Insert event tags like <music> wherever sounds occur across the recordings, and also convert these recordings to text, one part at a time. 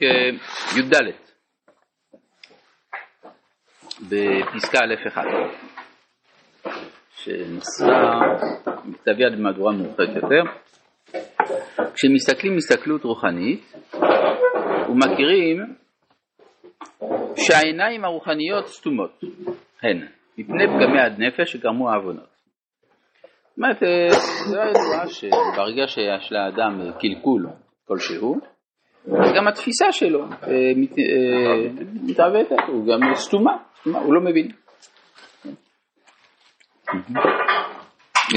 י"ד בפסקה א'1 שנשא מכתב יד במהדורה מאוחרת יותר כשמסתכלים הסתכלות רוחנית ומכירים שהעיניים הרוחניות סתומות הן מפני פגמי עד נפש שגרמו העוונות. זאת אומרת, זו הידועה שברגע שיש לאדם קלקול כלשהו אז גם התפיסה שלו אה, אה, מתעוותת, הוא גם סתומה, הוא לא מבין.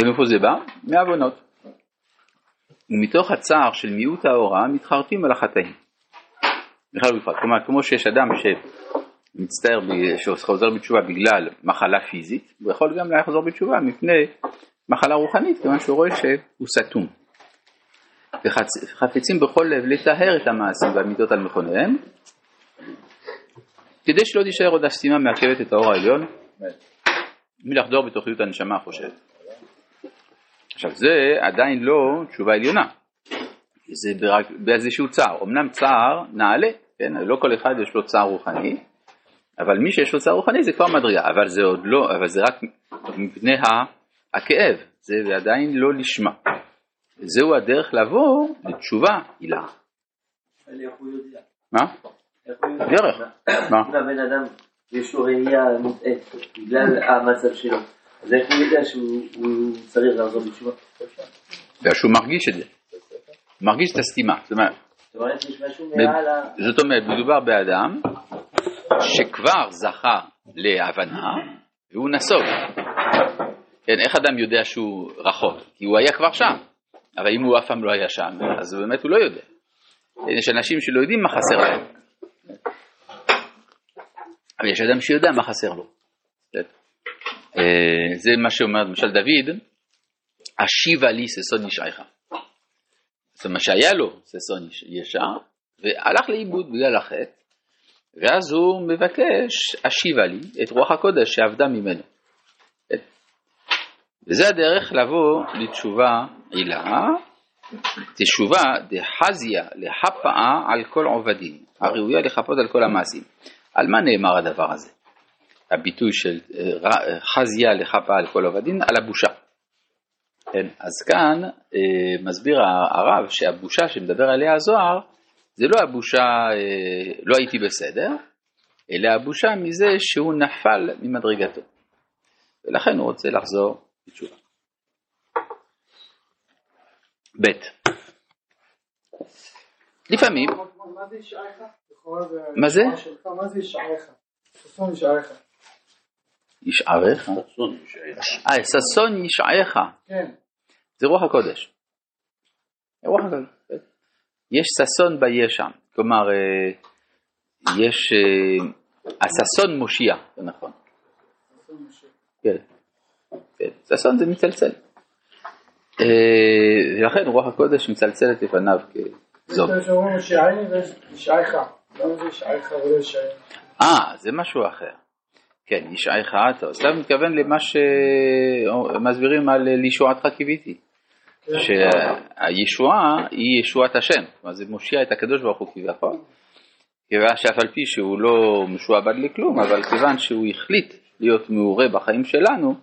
ומאיפה זה בא? מעוונות. ומתוך הצער של מיעוט ההוראה מתחרטים על החטאים. בכלל ובפרט, כלומר כמו שיש אדם שמצטער, שחוזר בתשובה בגלל מחלה פיזית, הוא יכול גם לחזור בתשובה מפני מחלה רוחנית, כיוון שהוא רואה שהוא סתום. וחפצים בכל לב לטהר את המעשים והמידות על מכוניהם, כדי שלא תישאר עוד הסתימה מעכבת את האור העליון מלחדור בתוכניות הנשמה החושבת. עכשיו זה עדיין לא תשובה עליונה, זה באיזשהו צער, אמנם צער נעלה, כן? לא כל אחד יש לו צער רוחני, אבל מי שיש לו צער רוחני זה כבר מדרגה, אבל זה עוד לא, אבל זה רק מפני הכאב, זה עדיין לא לשמה. זהו הדרך לעבור לתשובה הילה. מה? דרך. מה? אם הבן אדם יש לו ראייה מוטעית בגלל המצב שלו, אז איך הוא יודע שהוא צריך לחזור בתשובה? בגלל שהוא מרגיש את זה. מרגיש את הסתימה. זאת אומרת, מדובר באדם שכבר זכה להבנה והוא נסוג. כן, איך אדם יודע שהוא רחוק? כי הוא היה כבר שם. אבל אם הוא אף פעם לא היה שם, אז באמת הוא לא יודע. יש אנשים שלא יודעים מה חסר להם. אבל יש אדם שיודע מה חסר לו. אה, זה מה שאומר למשל דוד, השיבה לי ששון ישעך. זאת אומרת שהיה לו ששון ישר, והלך לאיבוד בגלל החטא, ואז הוא מבקש, השיבה לי את רוח הקודש שעבדה ממנו. וזה הדרך לבוא לתשובה עילה, תשובה דחזיה לחפאה על כל עובדים, הראויה לחפות על כל המעשים. על מה נאמר הדבר הזה? הביטוי של אה, חזיה לחפה על כל עובדים, על הבושה. כן, אז כאן אה, מסביר הרב שהבושה שמדבר עליה הזוהר, זה לא הבושה, אה, לא הייתי בסדר, אלא הבושה מזה שהוא נפל ממדרגתו. ולכן הוא רוצה לחזור בתשובה. ב' לפעמים, מה זה? מה זה ישערך? ששון. ישערך? אה, ששון ישערך. כן. זה רוח הקודש. רוח הקודש. יש ששון בישע, כלומר אה, יש, אה, הששון מושיע, זה נכון. כן. כן. ששון זה מצלצל. אה, ולכן רוח הקודש מצלצלת לפניו כזאת. אה, זה משהו אחר. כן, ישעך טוב. אז אתה מתכוון למה שמסבירים על לישועתך קיוויתי. כן. שהישועה היא ישועת השם, כלומר זה מושיע את הקדוש ברוך הוא כביכול, כיוון שאף על פי שהוא לא משועבד לכלום, אבל כיוון שהוא החליט להיות מעורה בחיים שלנו,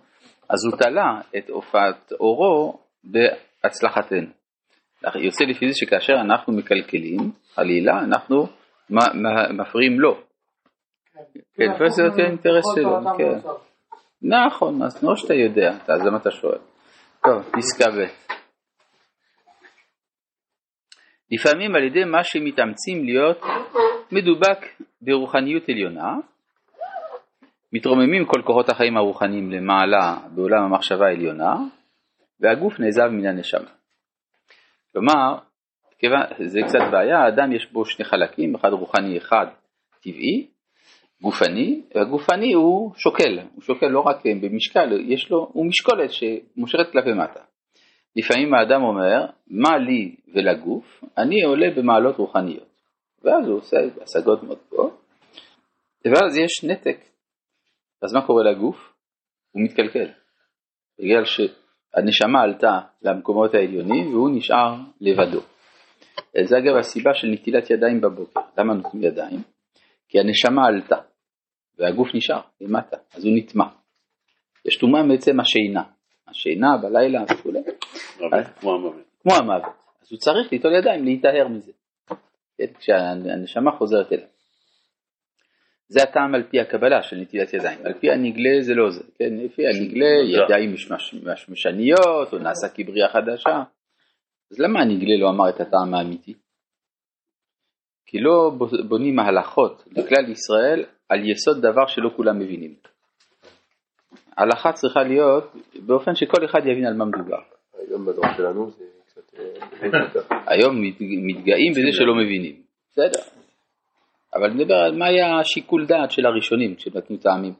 אז הוא תלה את הופעת אורו בהצלחתנו. יוצא לפי זה שכאשר אנחנו מקלקלים, חלילה, אנחנו מפריעים לו. כן, כן זה יותר אינטרס שלו, כן. נכון, אז לא שאתה יודע, אז למה אתה שואל? טוב, פסקה ב' לפעמים על ידי מה שמתאמצים להיות מדובק ברוחניות עליונה, מתרוממים כל כוחות החיים הרוחניים למעלה בעולם המחשבה העליונה, והגוף נעזב מן הנשמה. כלומר, זה קצת בעיה, האדם יש בו שני חלקים, אחד רוחני, אחד טבעי, גופני, והגופני הוא שוקל, הוא שוקל לא רק במשקל, יש לו, הוא משקולת שמושרת כלפי מטה. לפעמים האדם אומר, מה לי ולגוף, אני עולה במעלות רוחניות. ואז הוא עושה השגות מאוד גבוהות, ואז יש נתק. אז מה קורה לגוף? הוא מתקלקל. בגלל ש... הנשמה עלתה למקומות העליונים והוא נשאר לבדו. זה אגב הסיבה של נטילת ידיים בבוקר. למה נותנים ידיים? כי הנשמה עלתה, והגוף נשאר למטה, אז הוא נטמע. יש טומאה מעצם השינה. השינה בלילה וכו'. כמו המוות. כמו המוות. אז הוא צריך ליטול ידיים, להיטהר מזה. כן? כשהנשמה חוזרת אליו. זה הטעם על פי הקבלה של נטילת ידיים. על פי הנגלה זה לא זה. כן? לפי הנגלה ידיים משמשניות, או נעשה כבריאה חדשה. אז למה הנגלה לא אמר את הטעם האמיתי? כי לא בונים ההלכות לכלל ישראל על יסוד דבר שלא כולם מבינים. ההלכה צריכה להיות באופן שכל אחד יבין על מה מדובר. היום בדור שלנו זה קצת... אה, היום מתגאים בזה שלא מבינים, בסדר. אבל נדבר על מה היה השיקול דעת של הראשונים כשנתנו טעמים.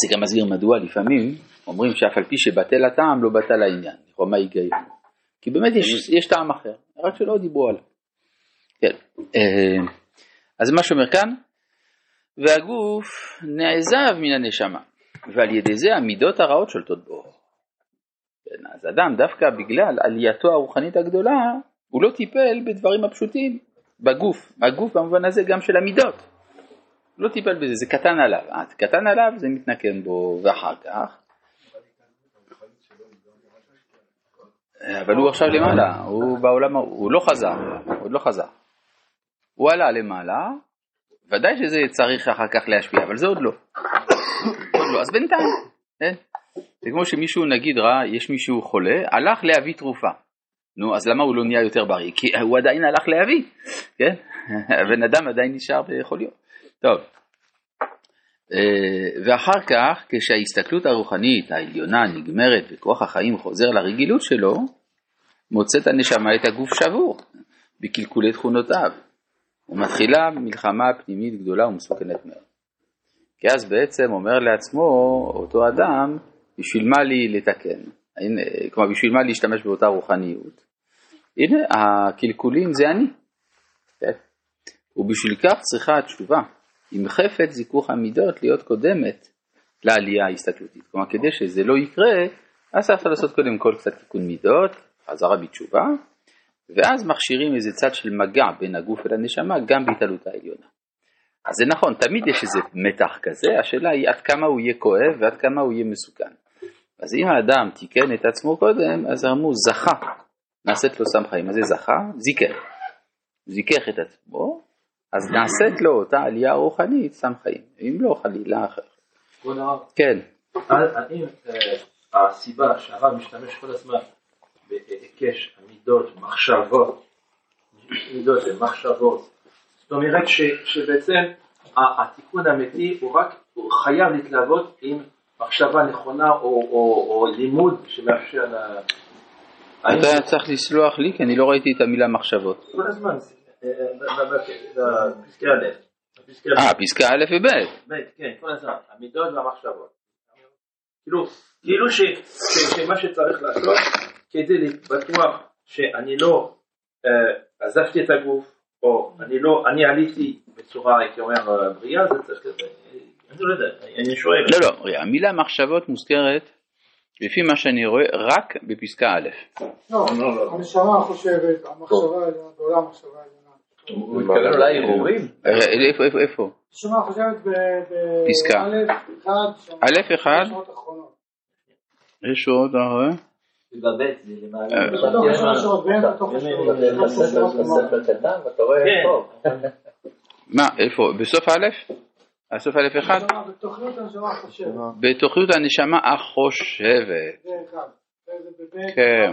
זה גם מסביר מדוע לפעמים אומרים שאף על פי שבטל הטעם לא בטל העניין. לכאורה מה ההיגיון? כי באמת יש, יש טעם אחר, רק שלא דיברו עליו. כן. אה, אז מה שאומר כאן, והגוף נעזב מן הנשמה, ועל ידי זה המידות הרעות שולטות בו. כן, אז אדם דווקא בגלל עלייתו הרוחנית הגדולה, הוא לא טיפל בדברים הפשוטים בגוף, הגוף במובן הזה גם של המידות. לא טיפל בזה, זה קטן עליו, אז אה, קטן עליו זה מתנקם בו, ואחר כך אבל הוא עכשיו למעלה, הוא בעולם, הוא לא חזר, הוא עוד לא חזר. הוא עלה למעלה, ודאי שזה צריך אחר כך להשפיע, אבל זה עוד לא. עוד לא, אז בינתיים, כן? זה כמו שמישהו נגיד ראה, יש מישהו חולה, הלך להביא תרופה. נו, אז למה הוא לא נהיה יותר בריא? כי הוא עדיין הלך להביא, כן? <laughs> הבן אדם עדיין נשאר בחוליו. טוב, אה, ואחר כך, כשההסתכלות הרוחנית העליונה נגמרת וכוח החיים חוזר לרגילות שלו, מוצאת הנשמה את הגוף שבור בקלקולי תכונותיו, ומתחילה מלחמה פנימית גדולה ומסוכנת מאוד. כי אז בעצם אומר לעצמו אותו אדם, בשביל מה לי לתקן? כלומר, בשביל מה להשתמש באותה רוחניות? הנה, הקלקולים זה אני. כן? ובשביל כך צריכה התשובה עם חפץ זיכוך המידות להיות קודמת לעלייה ההסתכלותית. כלומר, כדי שזה לא יקרה, אז צריך לעשות קודם כל קצת תיקון מידות, חזרה בתשובה, ואז מכשירים איזה צד של מגע בין הגוף ולנשמה גם בהתעלות העליונה. אז זה נכון, תמיד יש איזה מתח כזה, השאלה היא עד כמה הוא יהיה כואב ועד כמה הוא יהיה מסוכן. אז אם האדם תיקן את עצמו קודם, אז אמרו זכה, נעשית לו סם חיים. מה זה זכה? זיכר. זיכך את עצמו, אז נעשית לו אותה עלייה רוחנית סם חיים, אם לא חלילה אחרת. כבוד הרב. כן. האם אה, הסיבה שהרב משתמש כל הזמן בהיקש, המידות, מחשבות, מידות ומחשבות, זאת אומרת שבעצם התיקון האמיתי הוא רק, הוא חייב להתלוות עם מחשבה נכונה או, או, או לימוד שמאפשר ל... אתה צריך לסלוח לי כי אני לא ראיתי את המילה מחשבות. כל הזמן, בפסקי א'. אה, פסקה א' וב'. ב', כן, כל הזמן, המידות והמחשבות. כאילו, כאילו שמה שצריך לעשות כדי לבטוח שאני לא אה, עזבתי את הגוף, או אני לא, אני עליתי בצורה, הייתי אומר, בריאה, זה צריך, אני לא אני שואל. לא, לא, המילה מחשבות מוזכרת לפי מה שאני רואה רק בפסקה א'. לא, הנשמה חושבת, המחשבה בעולם המחשבה הוא מתכוון אולי הרהורים? איפה, איפה, איפה? נשמה חושבת פסקה. א' אחד, א' אחד? יש עוד, רואה? בבית זה למעלה. אה, מה, איפה? בסוף א'? הסוף א' אחד? בתוכניות הנשמה החושבת. כן.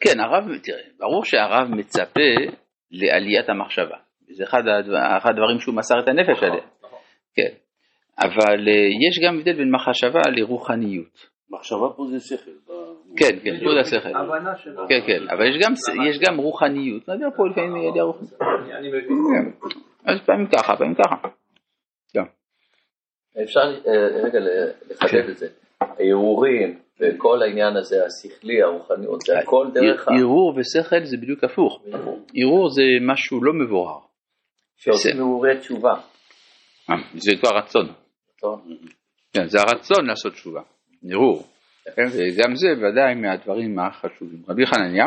כן, הרב, תראה, ברור שהרב מצפה לעליית המחשבה. זה אחד הדברים שהוא מסר את הנפש עליה. כן. אבל אה, יש גם הבדל בין מחשבה לרוחניות. מחשבה פה זה שכל. כן, כן, פה זה השכל. כן, כן, אבל יש גם רוחניות. נדבר פה לפעמים על הרוחניות. אני מבין. אז פעמים ככה, פעמים ככה. אפשר אה, רגע לחדד את זה. הערעורים וכל העניין הזה, השכלי, הרוחניות, זה הכל דרך ה... ערעור ושכל זה בדיוק הפוך. ערעור זה משהו לא מבורר. שעושים ערעורי תשובה. אה, זה כבר רצון. כן, זה הרצון לעשות תשובה. ערעור. כן, וגם זה ודאי מהדברים החשובים. רבי חנניה